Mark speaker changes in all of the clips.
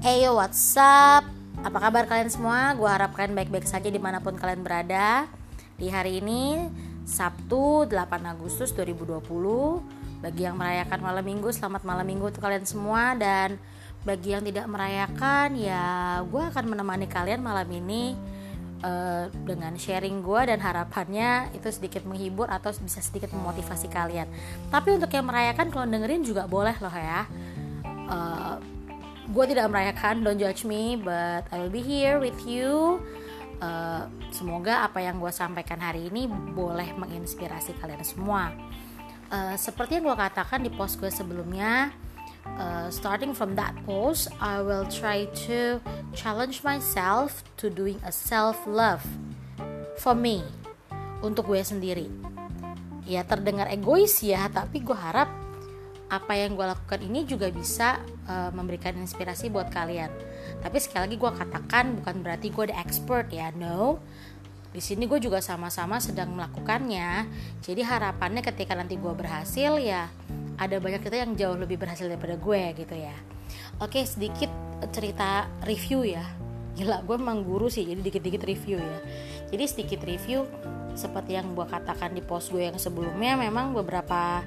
Speaker 1: Eyo what's up? Apa kabar kalian semua? Gue harap kalian baik-baik saja di mana pun kalian berada. Di hari ini Sabtu 8 Agustus 2020 Bagi yang merayakan malam minggu Selamat malam minggu untuk kalian semua. Dan bagi yang tidak merayakan Ya gue akan menemani kalian malam ini uh, Dengan sharing gue dan harapannya Itu sedikit menghibur atau bisa sedikit memotivasi kalian. Tapi untuk yang merayakan kalau dengerin juga boleh loh ya. Uh, gue tidak merayakan don't judge me but I will be here with you. Uh, semoga apa yang gue sampaikan hari ini boleh menginspirasi kalian semua. Uh, seperti yang gue katakan di post gue sebelumnya uh, starting from that post I will try to challenge myself to doing a self love for me untuk gue sendiri. Ya terdengar egois ya tapi gue harap apa yang gue lakukan ini juga bisa uh, memberikan inspirasi buat kalian. Tapi sekali lagi gue katakan bukan berarti gue the expert ya, no. Di sini gue juga sama-sama sedang melakukannya. Jadi harapannya ketika nanti gue berhasil ya ada banyak kita yang jauh lebih berhasil daripada gue gitu ya. Oke sedikit cerita review ya. Gila gue emang guru sih jadi dikit-dikit review ya. Jadi sedikit review seperti yang gue katakan di post gue yang sebelumnya memang beberapa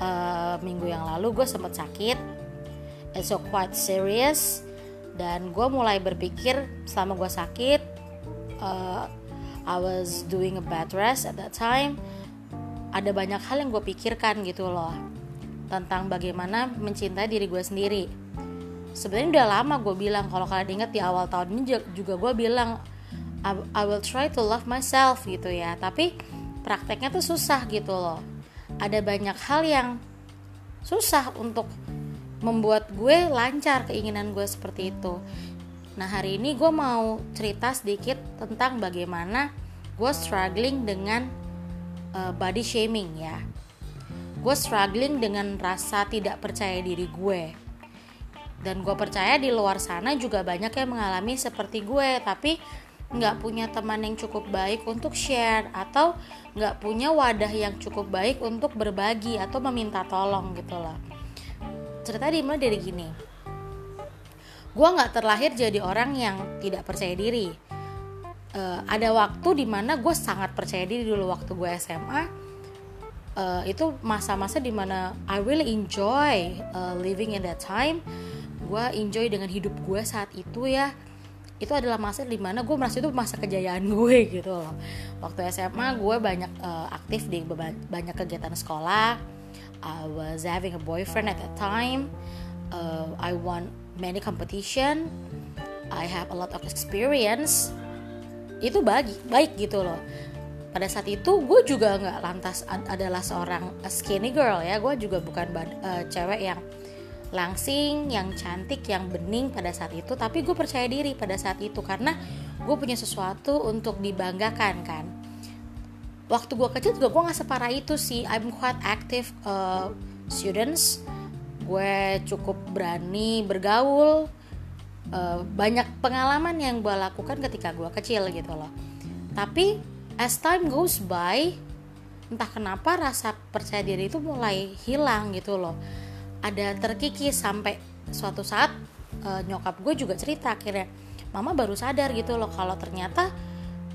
Speaker 1: uh, minggu yang lalu gue sempat sakit. It's so quite serious. Dan gue mulai berpikir selama gue sakit uh, I was doing a bad rest at that time. Ada banyak hal yang gue pikirkan gitu loh tentang bagaimana mencintai diri gue sendiri. Sebenarnya udah lama gue bilang kalau kalian ingat di awal tahun ini juga gue bilang I, I will try to love myself gitu ya. Tapi prakteknya tuh susah gitu loh ada banyak hal yang susah untuk membuat gue lancar keinginan gue seperti itu. Nah hari ini gue mau cerita sedikit tentang bagaimana gue struggling dengan uh, body shaming ya. Gue struggling dengan rasa tidak percaya diri gue. Dan gue percaya di luar sana juga banyak yang mengalami seperti gue, tapi nggak punya teman yang cukup baik untuk share atau nggak punya wadah yang cukup baik untuk berbagi atau meminta tolong gitu loh. Cerita dimulai dari gini? Gue nggak terlahir jadi orang yang tidak percaya diri. Uh, ada waktu di mana gue sangat percaya diri dulu waktu gue SMA uh, itu masa-masa di mana I really enjoy uh, living in that time. Gue enjoy dengan hidup gue saat itu ya itu adalah masa di mana gue merasa itu masa kejayaan gue gitu loh. Waktu SMA gue banyak uh, aktif di banyak kegiatan sekolah. I was having a boyfriend at that time. Uh, I won many competition. I have a lot of experience. Itu bagi baik gitu loh. Pada saat itu gue juga nggak lantas adalah seorang skinny girl ya. Gue juga bukan uh, cewek yang langsing, yang cantik, yang bening pada saat itu, tapi gue percaya diri pada saat itu karena gue punya sesuatu untuk dibanggakan kan. Waktu gue kecil juga gue nggak separah itu sih. I'm quite active uh, students. Gue cukup berani bergaul. Uh, banyak pengalaman yang gue lakukan ketika gue kecil gitu loh. Tapi as time goes by, entah kenapa rasa percaya diri itu mulai hilang gitu loh ada terkikis sampai suatu saat uh, nyokap gue juga cerita akhirnya mama baru sadar gitu loh kalau ternyata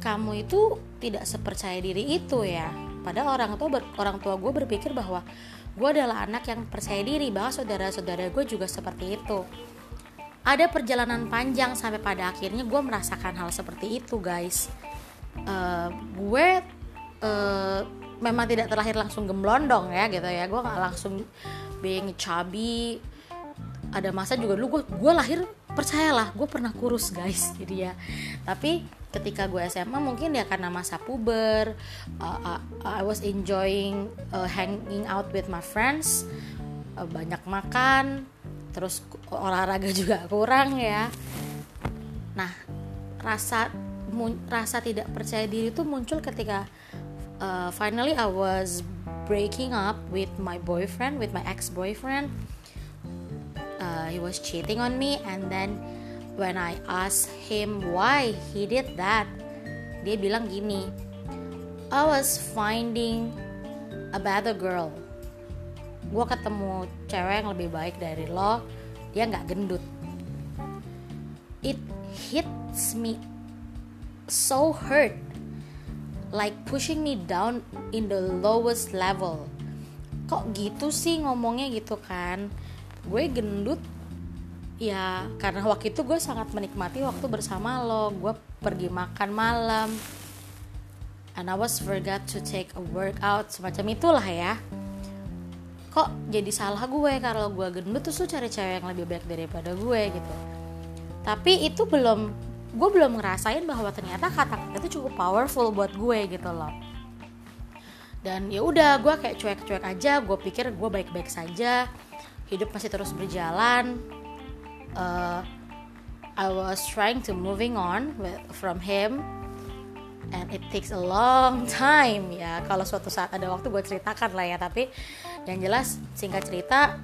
Speaker 1: kamu itu tidak sepercaya diri itu ya. Padahal orang tua orang tua gue berpikir bahwa gue adalah anak yang percaya diri bahwa saudara-saudara gue juga seperti itu. Ada perjalanan panjang sampai pada akhirnya gue merasakan hal seperti itu guys. Uh, gue uh, memang tidak terlahir langsung gemblondong ya gitu ya. Gue nggak langsung being chubby ada masa juga dulu gue gue lahir percayalah gue pernah kurus guys. Jadi ya tapi ketika gue SMA mungkin ya karena masa puber uh, uh, I was enjoying uh, hanging out with my friends uh, banyak makan terus olahraga juga kurang ya. Nah rasa rasa tidak percaya diri itu muncul ketika uh, finally I was breaking up with my boyfriend, with my ex-boyfriend. Uh, he was cheating on me, and then when I asked him why he did that, dia bilang gini, I was finding a better girl. Gue ketemu cewek yang lebih baik dari lo, dia nggak gendut. it hits me so hurt like pushing me down in the lowest level. Kok gitu sih ngomongnya gitu kan? Gue gendut ya karena waktu itu gue sangat menikmati waktu bersama lo. Gue pergi makan malam and I was forgot to take a workout semacam itulah ya. Kok jadi salah gue kalau gue gendut tuh cari cewek yang lebih baik daripada gue gitu. Tapi itu belum gue belum ngerasain bahwa ternyata kata-kata itu cukup powerful buat gue gitu loh. Dan ya udah gue kayak cuek-cuek aja gue pikir gue baik-baik saja hidup masih terus berjalan. Uh, I was trying to moving on with, from him and it takes a long time ya. Kalau suatu saat ada waktu gue ceritakan lah ya tapi yang jelas singkat cerita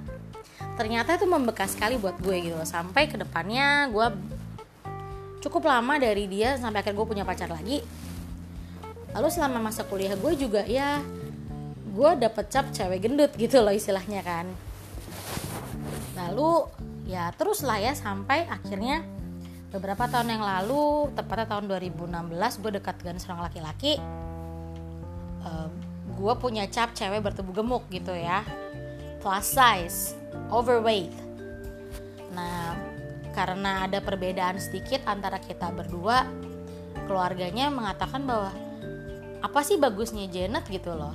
Speaker 1: ternyata itu membekas sekali buat gue gitu sampai ke depannya gue cukup lama dari dia sampai akhirnya gue punya pacar lagi. Lalu selama masa kuliah gue juga ya gue dapet cap cewek gendut gitu loh istilahnya kan. Lalu ya terus lah ya sampai akhirnya beberapa tahun yang lalu tepatnya tahun 2016 gue dekat dengan seorang laki-laki uh, gue punya cap cewek bertubuh gemuk gitu ya. Plus size overweight. Nah karena ada perbedaan sedikit antara kita berdua keluarganya mengatakan bahwa apa sih bagusnya Janet? gitu loh.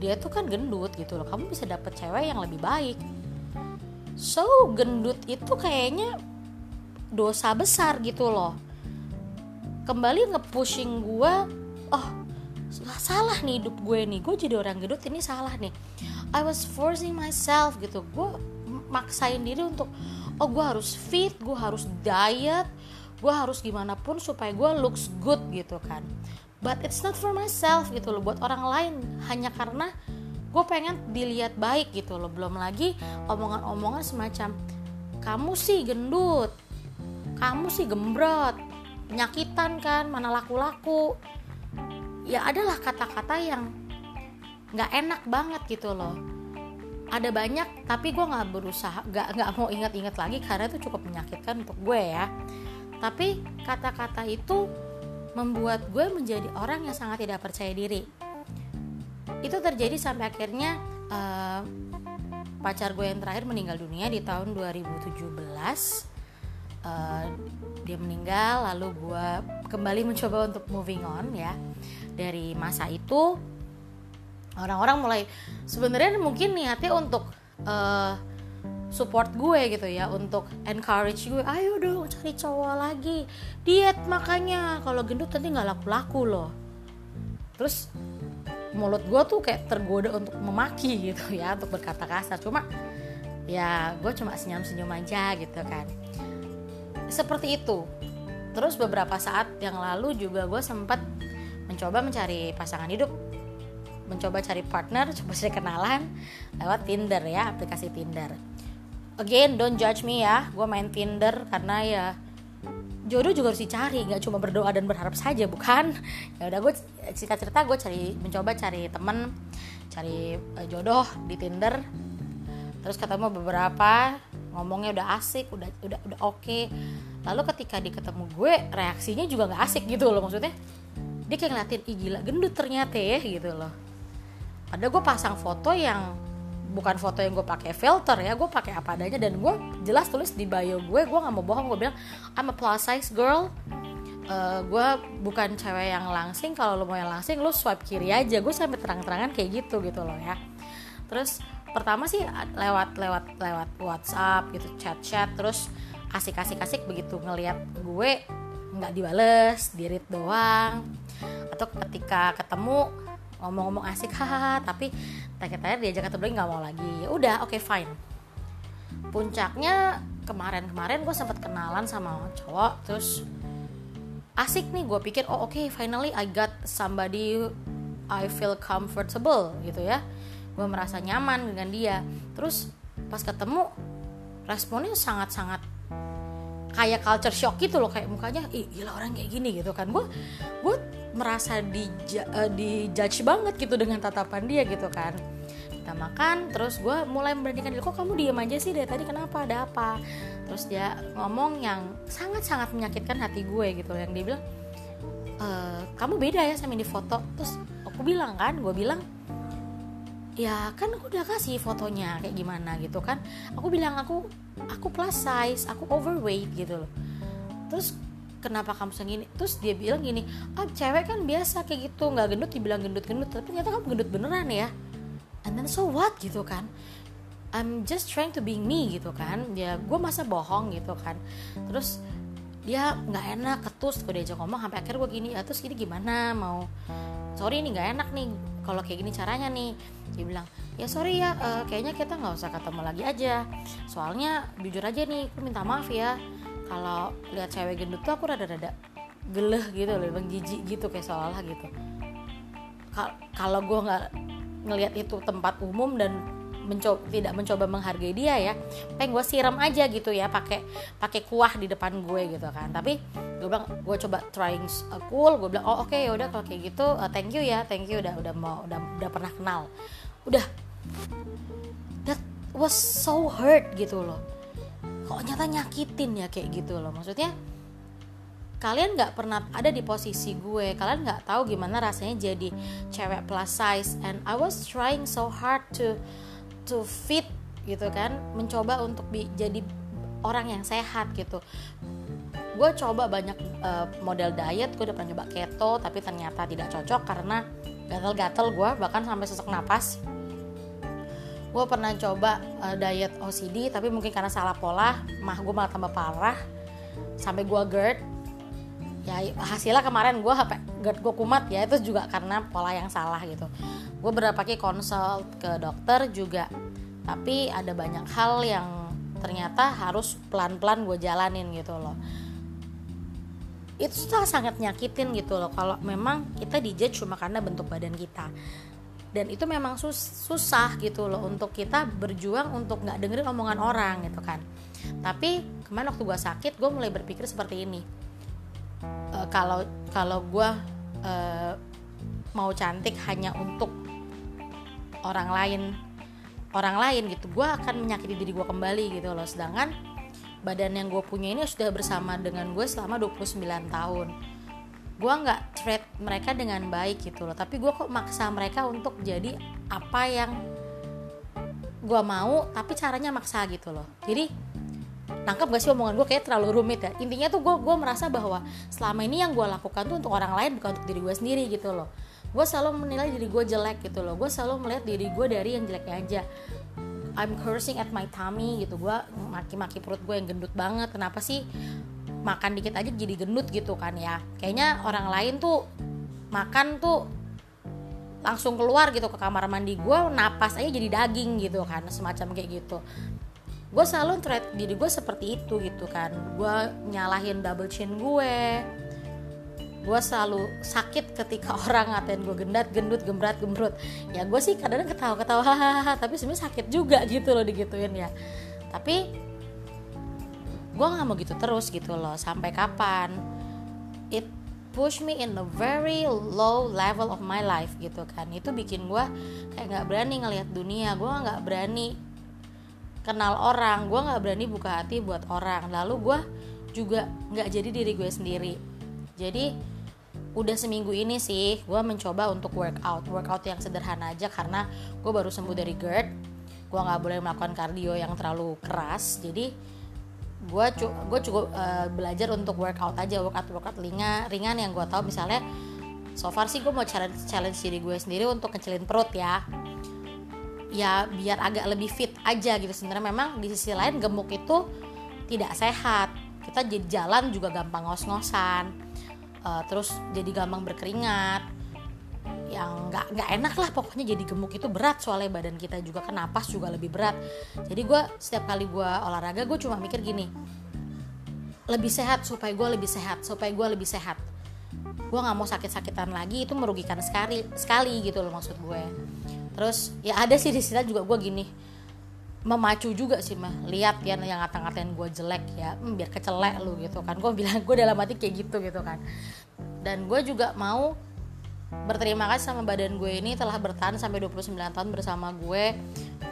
Speaker 1: Dia tuh kan gendut gitu loh kamu bisa dapet cewek yang lebih baik. So gendut itu kayaknya dosa besar gitu loh. Kembali nge-pushing gue oh salah nih hidup gue nih gue jadi orang gendut ini salah nih. I was forcing myself gitu. Gue maksain diri untuk oh gue harus fit gue harus diet gue harus gimana pun supaya gue looks good gitu kan. But it's not for myself gitu loh buat orang lain. Hanya karena gue pengen dilihat baik gitu loh. Belum lagi omongan-omongan semacam kamu sih gendut kamu sih gembrot penyakitan kan mana laku-laku. Ya adalah kata-kata yang nggak enak banget gitu loh ada banyak tapi gue nggak berusaha nggak nggak mau ingat-ingat lagi karena itu cukup menyakitkan untuk gue ya. Tapi kata-kata itu membuat gue menjadi orang yang sangat tidak percaya diri. Itu terjadi sampai akhirnya uh, pacar gue yang terakhir meninggal dunia di tahun 2017 uh, dia meninggal lalu gue kembali mencoba untuk moving on ya. Dari masa itu orang-orang mulai sebenarnya mungkin niatnya untuk uh, support gue gitu ya untuk encourage gue ayo dong cari cowok lagi diet makanya kalau gendut nanti nggak laku-laku loh. Terus mulut gue tuh kayak tergoda untuk memaki gitu ya untuk berkata kasar. Cuma ya gue cuma senyum-senyum aja gitu kan. Seperti itu. Terus beberapa saat yang lalu juga gue sempat mencoba mencari pasangan hidup mencoba cari partner coba cari kenalan lewat Tinder ya aplikasi Tinder. Again don't judge me ya gue main Tinder karena ya jodoh juga harus dicari nggak cuma berdoa dan berharap saja bukan? Ya udah gue cerita cerita gue cari mencoba cari temen cari uh, jodoh di Tinder. Terus ketemu beberapa ngomongnya udah asik udah udah udah oke. Okay. lalu ketika diketemu gue reaksinya juga nggak asik gitu loh maksudnya. Dia kayak ngeliatin ih gila gendut ternyata ya gitu loh padahal gue pasang foto yang bukan foto yang gue pakai filter ya gue pakai apa adanya. Dan gue jelas tulis di bio gue gue nggak mau bohong gue bilang I'm a plus size girl. Uh, gue bukan cewek yang langsing kalau lo mau yang langsing lo swipe kiri aja. Gue sampai terang-terangan kayak gitu gitu loh ya. Terus pertama sih lewat lewat lewat WhatsApp gitu chat-chat terus asik-asik asik begitu ngelihat gue nggak dibales dirit doang. Atau ketika ketemu ngomong-ngomong asik hahaha tapi tanya-tanya diajak ketemu lagi nggak mau lagi. Ya udah oke okay, fine. Puncaknya kemarin-kemarin gue sempat kenalan sama cowok terus asik nih gue pikir oh oke okay, finally I got somebody I feel comfortable gitu ya. Gue merasa nyaman dengan dia. Terus pas ketemu responnya sangat-sangat kayak culture shock gitu loh kayak mukanya ih gila orang kayak gini gitu kan. Gue gue merasa di uh, di judge banget gitu dengan tatapan dia gitu kan. Kita makan terus gue mulai memberanikan diri kok kamu diem aja sih? Dari tadi kenapa? Ada apa? Terus dia ngomong yang sangat sangat menyakitkan hati gue gitu yang dia bilang e, kamu beda ya sama di foto. Terus aku bilang kan gue bilang ya kan aku udah kasih fotonya kayak gimana gitu kan. Aku bilang aku aku plus size aku overweight gitu loh. Terus kenapa kamu segini? Terus dia bilang gini ah cewek kan biasa kayak gitu nggak gendut dibilang gendut gendut tapi ternyata kamu gendut beneran ya. And then so what gitu kan? I'm just trying to be me gitu kan? Ya gue masa bohong gitu kan? Terus dia nggak enak ketus gue diajak ngomong sampai akhir gue gini ya terus gini gimana? Mau sorry ini nggak enak nih kalau kayak gini caranya nih. Dia bilang ya sorry ya uh, kayaknya kita nggak usah ketemu lagi aja. Soalnya jujur aja nih aku minta maaf ya kalau lihat cewek gendut tuh aku rada-rada geleh gitu loh bang jijik gitu kayak seolah gitu. Kalau gue nggak ngelihat itu tempat umum dan mencoba tidak mencoba menghargai dia ya pengen gue siram aja gitu ya pakai pakai kuah di depan gue gitu kan. Tapi gue bilang gue coba trying uh, cool gue bilang oh oke okay, ya udah kalau kayak gitu uh, thank you ya thank you udah udah mau udah udah pernah kenal. Udah. That was so hurt gitu loh kok nyata nyakitin ya kayak gitu loh. Maksudnya kalian nggak pernah ada di posisi gue. Kalian nggak tahu gimana rasanya jadi cewek plus size. And I was trying so hard to to fit gitu kan. Mencoba untuk bi jadi orang yang sehat gitu. Gue coba banyak uh, model diet. Gue udah pernah coba keto tapi ternyata tidak cocok karena gatal-gatal gue bahkan sampai sesak napas gue pernah coba uh, diet OCD tapi mungkin karena salah pola mah gue malah tambah parah sampai gue GERD. Ya hasilnya kemarin gue HP GERD gue kumat ya itu juga karena pola yang salah gitu. Gue berapa kali konsul ke dokter juga tapi ada banyak hal yang ternyata harus pelan-pelan gue jalanin gitu loh. Itu sangat nyakitin gitu loh kalau memang kita dijudge cuma karena bentuk badan kita dan itu memang sus susah gitu loh untuk kita berjuang untuk nggak dengerin omongan orang gitu kan. Tapi kemarin waktu gue sakit gue mulai berpikir seperti ini. E, kalau kalau gue e, mau cantik hanya untuk orang lain orang lain gitu gue akan menyakiti diri gue kembali gitu loh. Sedangkan badan yang gue punya ini sudah bersama dengan gue selama 29 tahun gue nggak treat mereka dengan baik gitu loh. Tapi gue kok maksa mereka untuk jadi apa yang gue mau tapi caranya maksa gitu loh. Jadi nangkep gak sih omongan gue kayak terlalu rumit ya. Intinya tuh gue gue merasa bahwa selama ini yang gue lakukan tuh untuk orang lain bukan untuk diri gue sendiri gitu loh. Gue selalu menilai diri gue jelek gitu loh. Gue selalu melihat diri gue dari yang jeleknya aja. I'm cursing at my tummy gitu. Gue maki-maki perut gue yang gendut banget. Kenapa sih makan dikit aja jadi gendut gitu kan ya. Kayaknya orang lain tuh makan tuh langsung keluar gitu ke kamar mandi gue napas aja jadi daging gitu kan semacam kayak gitu. Gue selalu treat diri gue seperti itu gitu kan. Gue nyalahin double chin gue. Gue selalu sakit ketika orang ngatain gue gendat gendut gembrat gembrut ya gue sih kadang, -kadang ketawa ketawa hahaha tapi sebenarnya sakit juga gitu loh digituin ya. Tapi gue nggak mau gitu terus gitu loh sampai kapan? It push me in a very low level of my life gitu kan. Itu bikin gue kayak nggak berani ngelihat dunia gue nggak berani kenal orang gue nggak berani buka hati buat orang. Lalu gue juga nggak jadi diri gue sendiri. Jadi udah seminggu ini sih gue mencoba untuk workout. Workout yang sederhana aja karena gue baru sembuh dari GERD. Gue nggak boleh melakukan cardio yang terlalu keras. Jadi gue cu gue cukup uh, belajar untuk workout aja workout workout ringan ringan. Yang gue tahu misalnya so far sih gue mau challenge challenge diri gue sendiri untuk kecilin perut ya. Ya biar agak lebih fit aja gitu. Sebenarnya memang di sisi lain gemuk itu tidak sehat. Kita jalan juga gampang ngos-ngosan uh, terus jadi gampang berkeringat yang nggak nggak enak lah pokoknya jadi gemuk itu berat soalnya badan kita juga kan napas juga lebih berat. Jadi gue setiap kali gue olahraga gue cuma mikir gini lebih sehat supaya gue lebih sehat supaya gue lebih sehat. Gue nggak mau sakit-sakitan lagi itu merugikan sekali sekali gitu loh maksud gue. Terus ya ada sih di sini juga gue gini memacu juga sih mah. Lihat ya yang ngata-ngatain gue jelek ya hmm, biar kecelek lu gitu kan. Gue bilang gue dalam hati kayak gitu gitu kan. Dan gue juga mau berterima kasih sama badan gue ini telah bertahan sampai 29 tahun bersama gue.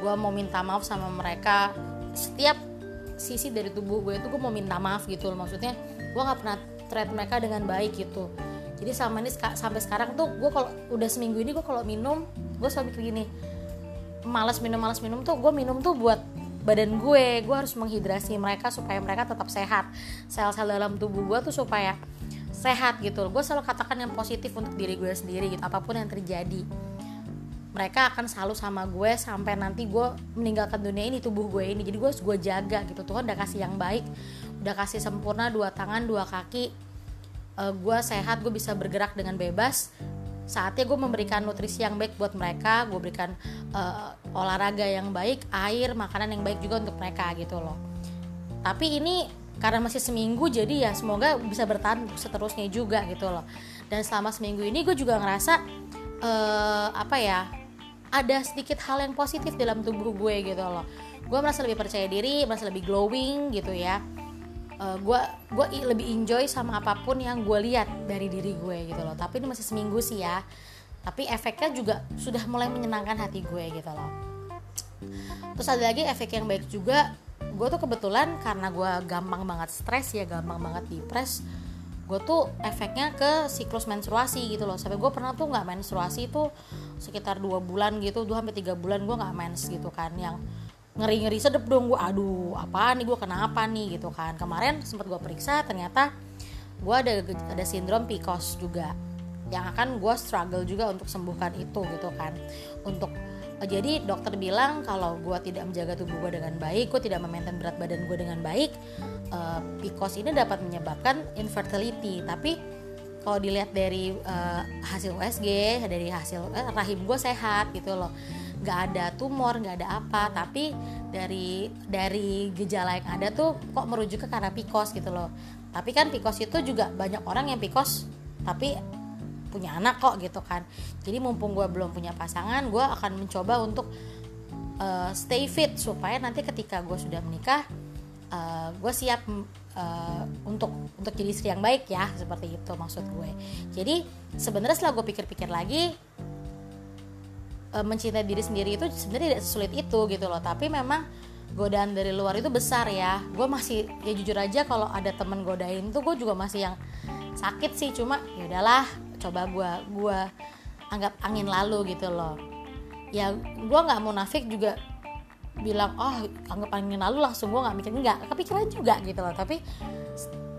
Speaker 1: Gue mau minta maaf sama mereka. Setiap sisi dari tubuh gue itu gue mau minta maaf gitu loh. Maksudnya gue nggak pernah treat mereka dengan baik gitu. Jadi sama ini sampai sekarang tuh gue kalau udah seminggu ini gue kalau minum gue selalu mikir gini malas minum malas minum tuh gue minum tuh buat badan gue. Gue harus menghidrasi mereka supaya mereka tetap sehat. Sel-sel dalam tubuh gue tuh supaya sehat gitu gue selalu katakan yang positif untuk diri gue sendiri gitu apa pun yang terjadi. Mereka akan selalu sama gue sampai nanti gue meninggalkan dunia ini tubuh gue ini. Jadi gue gue jaga gitu. Tuhan udah kasih yang baik udah kasih sempurna dua tangan dua kaki. Uh, gue sehat gue bisa bergerak dengan bebas. Saatnya gue memberikan nutrisi yang baik buat mereka gue berikan uh, olahraga yang baik air makanan yang baik juga untuk mereka gitu loh. Tapi ini karena masih seminggu jadi ya semoga bisa bertahan seterusnya juga gitu loh. Dan selama seminggu ini gue juga ngerasa uh, apa ya ada sedikit hal yang positif dalam tubuh gue gitu loh. Gue merasa lebih percaya diri merasa lebih glowing gitu ya. Uh, gue gue lebih enjoy sama apa pun yang gue lihat dari diri gue gitu loh. Tapi ini masih seminggu sih ya. Tapi efeknya juga sudah mulai menyenangkan hati gue gitu loh. Terus ada lagi efek yang baik juga gue tuh kebetulan karena gue gampang banget stres ya gampang banget depres gue tuh efeknya ke siklus menstruasi gitu loh. Sampai gue pernah tuh nggak menstruasi itu sekitar dua bulan gitu dua sampai tiga bulan gue nggak mens gitu kan. Yang ngeri ngeri sedep dong gue aduh apa nih gue kenapa nih? gitu kan. Kemarin sempat gue periksa ternyata gue ada ada sindrom PCOS juga yang akan gue struggle juga untuk sembuhkan itu gitu kan. Untuk jadi dokter bilang kalau gue tidak menjaga tubuh gue dengan baik, gue tidak memaintain berat badan gue dengan baik, uh, PCOS ini dapat menyebabkan infertility. Tapi kalau dilihat dari uh, hasil USG, dari hasil eh, rahim gue sehat gitu loh, nggak ada tumor, nggak ada apa. Tapi dari dari gejala yang ada tuh kok merujuk ke karena PCOS gitu loh. Tapi kan PCOS itu juga banyak orang yang PCOS tapi punya anak kok gitu kan. Jadi mumpung gue belum punya pasangan gue akan mencoba untuk uh, stay fit supaya nanti ketika gue sudah menikah uh, eh, gue siap uh, untuk untuk jadi istri yang baik ya seperti itu maksud gue. Jadi sebenarnya setelah gue pikir-pikir lagi uh, mencintai diri sendiri itu sebenarnya tidak sulit itu gitu loh. Tapi memang godaan dari luar itu besar ya. Gue masih ya jujur aja kalau ada temen godain tuh gue juga masih yang sakit sih. Cuma ya udahlah coba gue gue anggap angin lalu gitu loh. Ya gue nggak munafik juga bilang oh anggap angin lalu langsung. Gue nggak mikir nggak kepikiran juga gitu loh. Tapi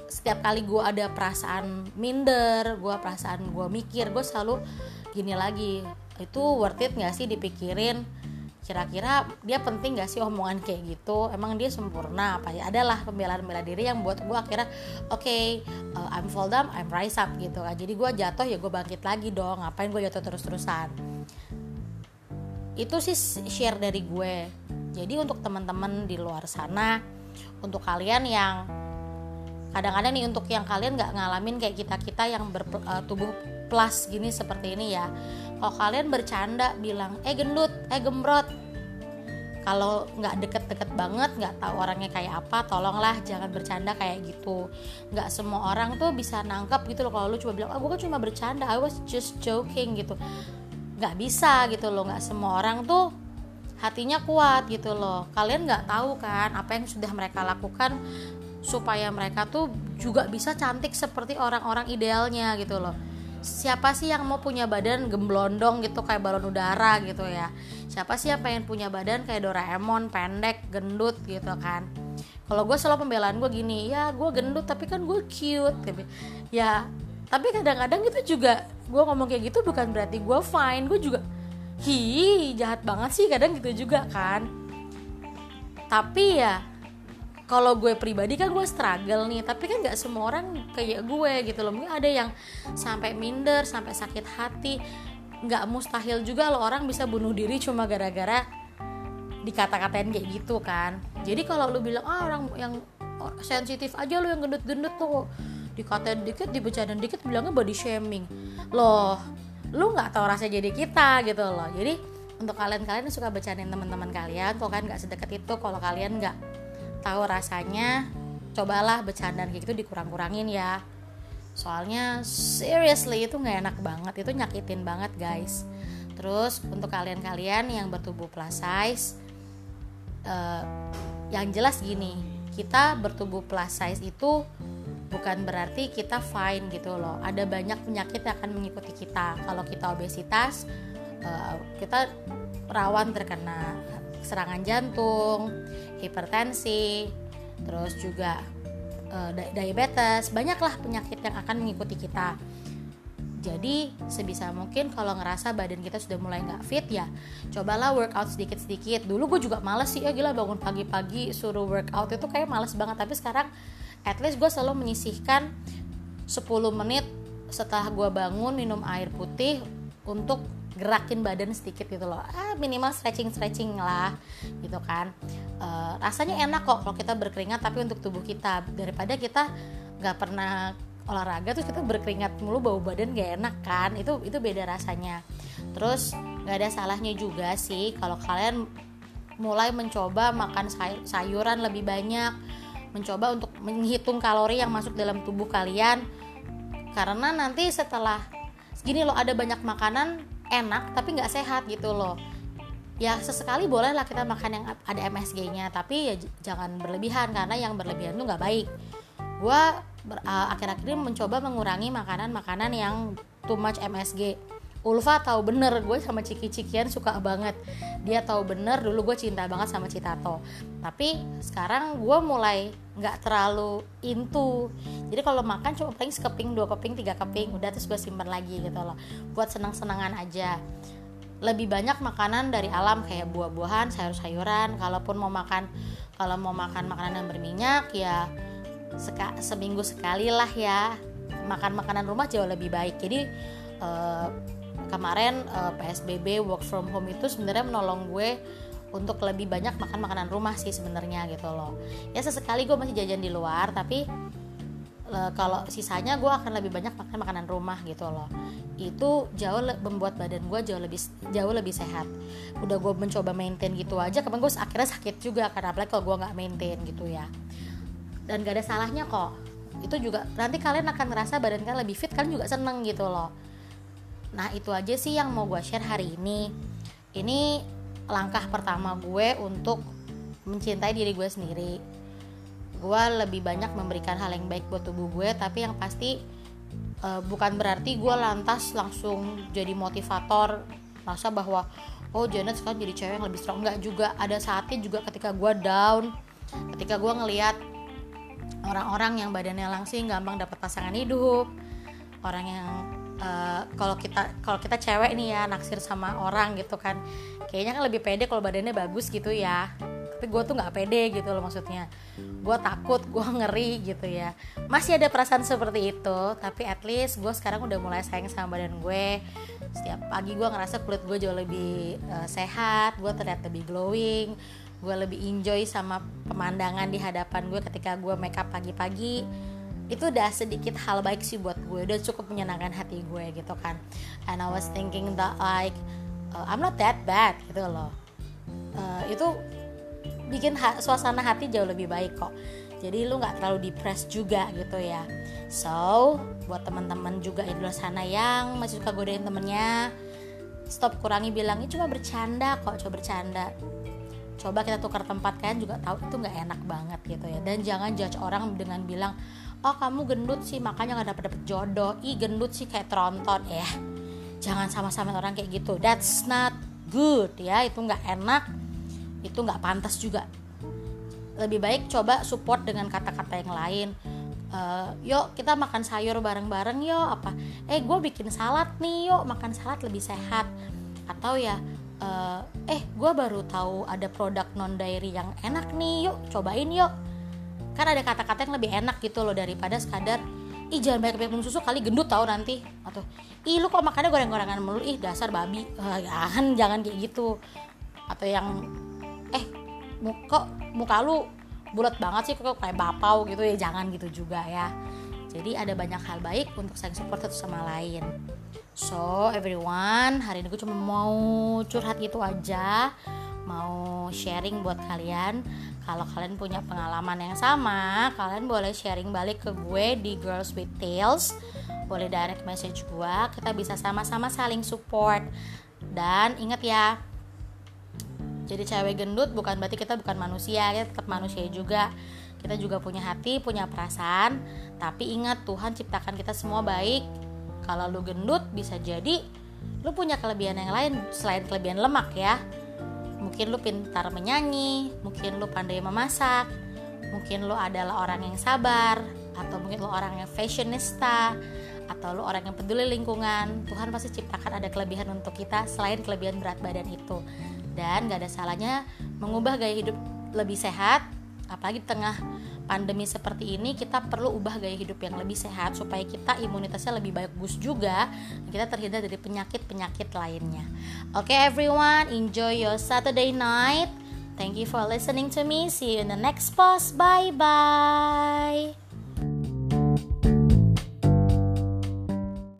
Speaker 1: setiap kali gue ada perasaan minder gue perasaan gue mikir gue selalu gini lagi. Itu worth it nggak sih dipikirin kira-kira dia penting gak sih omongan kayak gitu? Emang dia sempurna apa ya? Adalah pembelaan bela diri yang buat gue akhirnya oke okay, uh, I'm fall down I'm rise up gitu kan. Jadi gue jatuh ya gue bangkit lagi dong. Ngapain gue jatuh terus-terusan? Itu sih share dari gue. Jadi untuk teman-teman di luar sana untuk kalian yang kadang-kadang nih untuk yang kalian nggak ngalamin kayak kita kita yang bertubuh uh, plus gini seperti ini ya. Kalau kalian bercanda bilang eh gendut eh gembrot. Kalau nggak deket-deket banget nggak tahu orangnya kayak apa tolonglah jangan bercanda kayak gitu. Nggak semua orang tuh bisa nangkep gitu loh kalau lu coba bilang ah oh, kan cuma bercanda I was just joking gitu. Nggak bisa gitu loh nggak semua orang tuh hatinya kuat gitu loh. Kalian nggak tahu kan apa yang sudah mereka lakukan supaya mereka tuh juga bisa cantik seperti orang-orang idealnya gitu loh siapa sih yang mau punya badan gemblondong gitu kayak balon udara gitu ya? Siapa sih yang pengen punya badan kayak Doraemon pendek gendut gitu kan? Kalau gue selalu pembelaan gue gini ya gue gendut tapi kan gue cute tapi ya tapi kadang-kadang itu juga gue ngomong kayak gitu bukan berarti gue fine gue juga hi jahat banget sih kadang gitu juga kan. Tapi ya kalau gue pribadi kan gue struggle nih tapi kan nggak semua orang kayak gue gitu loh. Mungkin ada yang sampai minder sampai sakit hati. Nggak mustahil juga lo orang bisa bunuh diri cuma gara-gara dikata-katain kayak gitu kan. Jadi kalau lu bilang ah orang yang sensitif aja lo yang gendut-gendut tuh. Dikatain dikit dibecanin dikit bilangnya body shaming. Loh lu nggak tahu rasa jadi kita gitu loh. Jadi untuk kalian-kalian yang suka bercandain teman-teman kalian kok kan nggak sedekat itu? Kalau kalian nggak tahu rasanya cobalah bercandaan kayak gitu dikurang-kurangin ya. Soalnya seriously itu nggak enak banget itu nyakitin banget guys. Terus untuk kalian-kalian yang bertubuh plus size uh, yang jelas gini kita bertubuh plus size itu bukan berarti kita fine gitu loh. Ada banyak penyakit yang akan mengikuti kita. Kalau kita obesitas uh, kita rawan terkena serangan jantung hipertensi terus juga uh, diabetes banyaklah penyakit yang akan mengikuti kita jadi sebisa mungkin kalau ngerasa badan kita sudah mulai nggak fit ya cobalah workout sedikit-sedikit. Dulu gue juga males sih ya gila bangun pagi-pagi suruh workout itu kayak males banget. Tapi sekarang at least gue selalu menyisihkan 10 menit setelah gue bangun minum air putih untuk gerakin badan sedikit gitu loh. Ah minimal stretching stretching lah gitu kan. E, rasanya enak kok kalau kita berkeringat tapi untuk tubuh kita. Daripada kita nggak pernah olahraga terus kita berkeringat mulu bau badan gak enak kan. Itu itu beda rasanya. Terus nggak ada salahnya juga sih kalau kalian mulai mencoba makan sayuran lebih banyak. Mencoba untuk menghitung kalori yang masuk dalam tubuh kalian. Karena nanti setelah gini loh ada banyak makanan enak tapi nggak sehat gitu loh. Ya sesekali bolehlah kita makan yang ada MSG-nya tapi ya jangan berlebihan karena yang berlebihan tuh nggak baik. Gue uh, akhir-akhir ini mencoba mengurangi makanan-makanan yang too much MSG Ulfa tahu bener gue sama Ciki Cikian suka banget. Dia tahu bener dulu gue cinta banget sama Citato. Tapi sekarang gue mulai nggak terlalu into. Jadi kalau makan cuma paling sekeping dua keping tiga keping udah terus gue simpan lagi gitu loh. Buat senang-senangan aja. Lebih banyak makanan dari alam kayak buah-buahan sayur-sayuran. Kalaupun mau makan kalau mau makan makanan yang berminyak ya seka, seminggu sekali lah ya. Makan makanan rumah jauh lebih baik. Jadi uh, kemarin uh, eh, PSBB work from home itu sebenarnya menolong gue untuk lebih banyak makan makanan rumah sih sebenarnya gitu loh. Ya sesekali gue masih jajan di luar tapi uh, kalau sisanya gue akan lebih banyak makan makanan rumah gitu loh. Itu jauh membuat badan gue jauh lebih jauh lebih sehat. Udah gue mencoba maintain gitu aja kemarin gue akhirnya sakit juga karena apalagi kalau gue nggak maintain gitu ya. Dan gak ada salahnya kok. Itu juga nanti kalian akan ngerasa badan kalian lebih fit kan juga seneng gitu loh nah itu aja sih yang mau gue share hari ini. Ini langkah pertama gue untuk mencintai diri gue sendiri. Gue lebih banyak memberikan hal yang baik buat tubuh gue tapi yang pasti uh, bukan berarti gue lantas langsung jadi motivator rasa bahwa oh Janet sekarang jadi cewek yang lebih strong. Nggak juga. Ada saatnya juga ketika gue down ketika gue ngelihat orang-orang yang badannya langsing gampang dapat pasangan hidup orang yang uh, kalau kita kalau kita cewek nih ya naksir sama orang gitu kan kayaknya kan lebih pede kalau badannya bagus gitu ya. Tapi gue tuh nggak pede gitu loh maksudnya. Gue takut gue ngeri gitu ya. Masih ada perasaan seperti itu tapi at least gue sekarang udah mulai sayang sama badan gue. Setiap pagi gue ngerasa kulit gue jauh lebih uh, sehat gue terlihat lebih glowing gue lebih enjoy sama pemandangan di hadapan gue ketika gue make up pagi-pagi itu udah sedikit hal baik sih buat gue. Udah cukup menyenangkan hati gue gitu kan. And I was thinking that like uh, I'm not that bad gitu loh. Uh, itu bikin ha suasana hati jauh lebih baik kok. Jadi lu nggak terlalu depressed juga gitu ya. So buat teman-teman juga di luar sana yang masih suka godain temennya stop kurangi bilangnya cuma bercanda kok coba bercanda. Coba kita tukar tempat kan juga tahu itu nggak enak banget gitu ya. Dan jangan judge orang dengan bilang oh kamu gendut sih makanya nggak dapet dapet jodoh. Ih gendut sih kayak tronton. Ya jangan sama-sama orang kayak gitu. That's not good ya. Itu nggak enak. Itu nggak pantas juga. Lebih baik coba support dengan kata-kata yang lain. Uh, yuk kita makan sayur bareng-bareng yuk. Apa? Eh gue bikin salad nih yuk. Makan salad lebih sehat. Atau ya uh, eh gue baru tahu ada produk non dairy yang enak nih yuk. Cobain yuk kan ada kata-kata yang lebih enak gitu loh daripada sekadar ih jangan banyak minum susu kali gendut tau nanti. Atau ih lu kok makannya goreng-gorengan mulu? Ih dasar babi. Uh, jangan jangan kayak gitu. Atau yang eh kok muka lu bulat banget sih kok kayak bapau gitu ya? Jangan gitu juga ya. Jadi ada banyak hal baik untuk saling support satu sama lain. So everyone, hari ini gue cuma mau curhat gitu aja. Mau sharing buat kalian kalau kalian punya pengalaman yang sama kalian boleh sharing balik ke gue di Girls with Tales boleh direct message gue kita bisa sama-sama saling support. Dan ingat ya jadi cewek gendut bukan berarti kita bukan manusia kita tetap manusia juga. Kita juga punya hati punya perasaan. Tapi ingat Tuhan ciptakan kita semua baik. Kalau lu gendut bisa jadi lu punya kelebihan yang lain selain kelebihan lemak ya mungkin lu pintar menyanyi mungkin lu pandai memasak mungkin lu adalah orang yang sabar atau mungkin lu orang yang fashionista atau lu orang yang peduli lingkungan. Tuhan pasti ciptakan ada kelebihan untuk kita selain kelebihan berat badan itu. Dan gak ada salahnya mengubah gaya hidup lebih sehat apalagi di tengah pandemi seperti ini kita perlu ubah gaya hidup yang lebih sehat supaya kita imunitasnya lebih bagus juga kita terhindar dari penyakit-penyakit lainnya. Oke okay, everyone, enjoy your Saturday night. Thank you for listening to me. See you in the next post. Bye bye.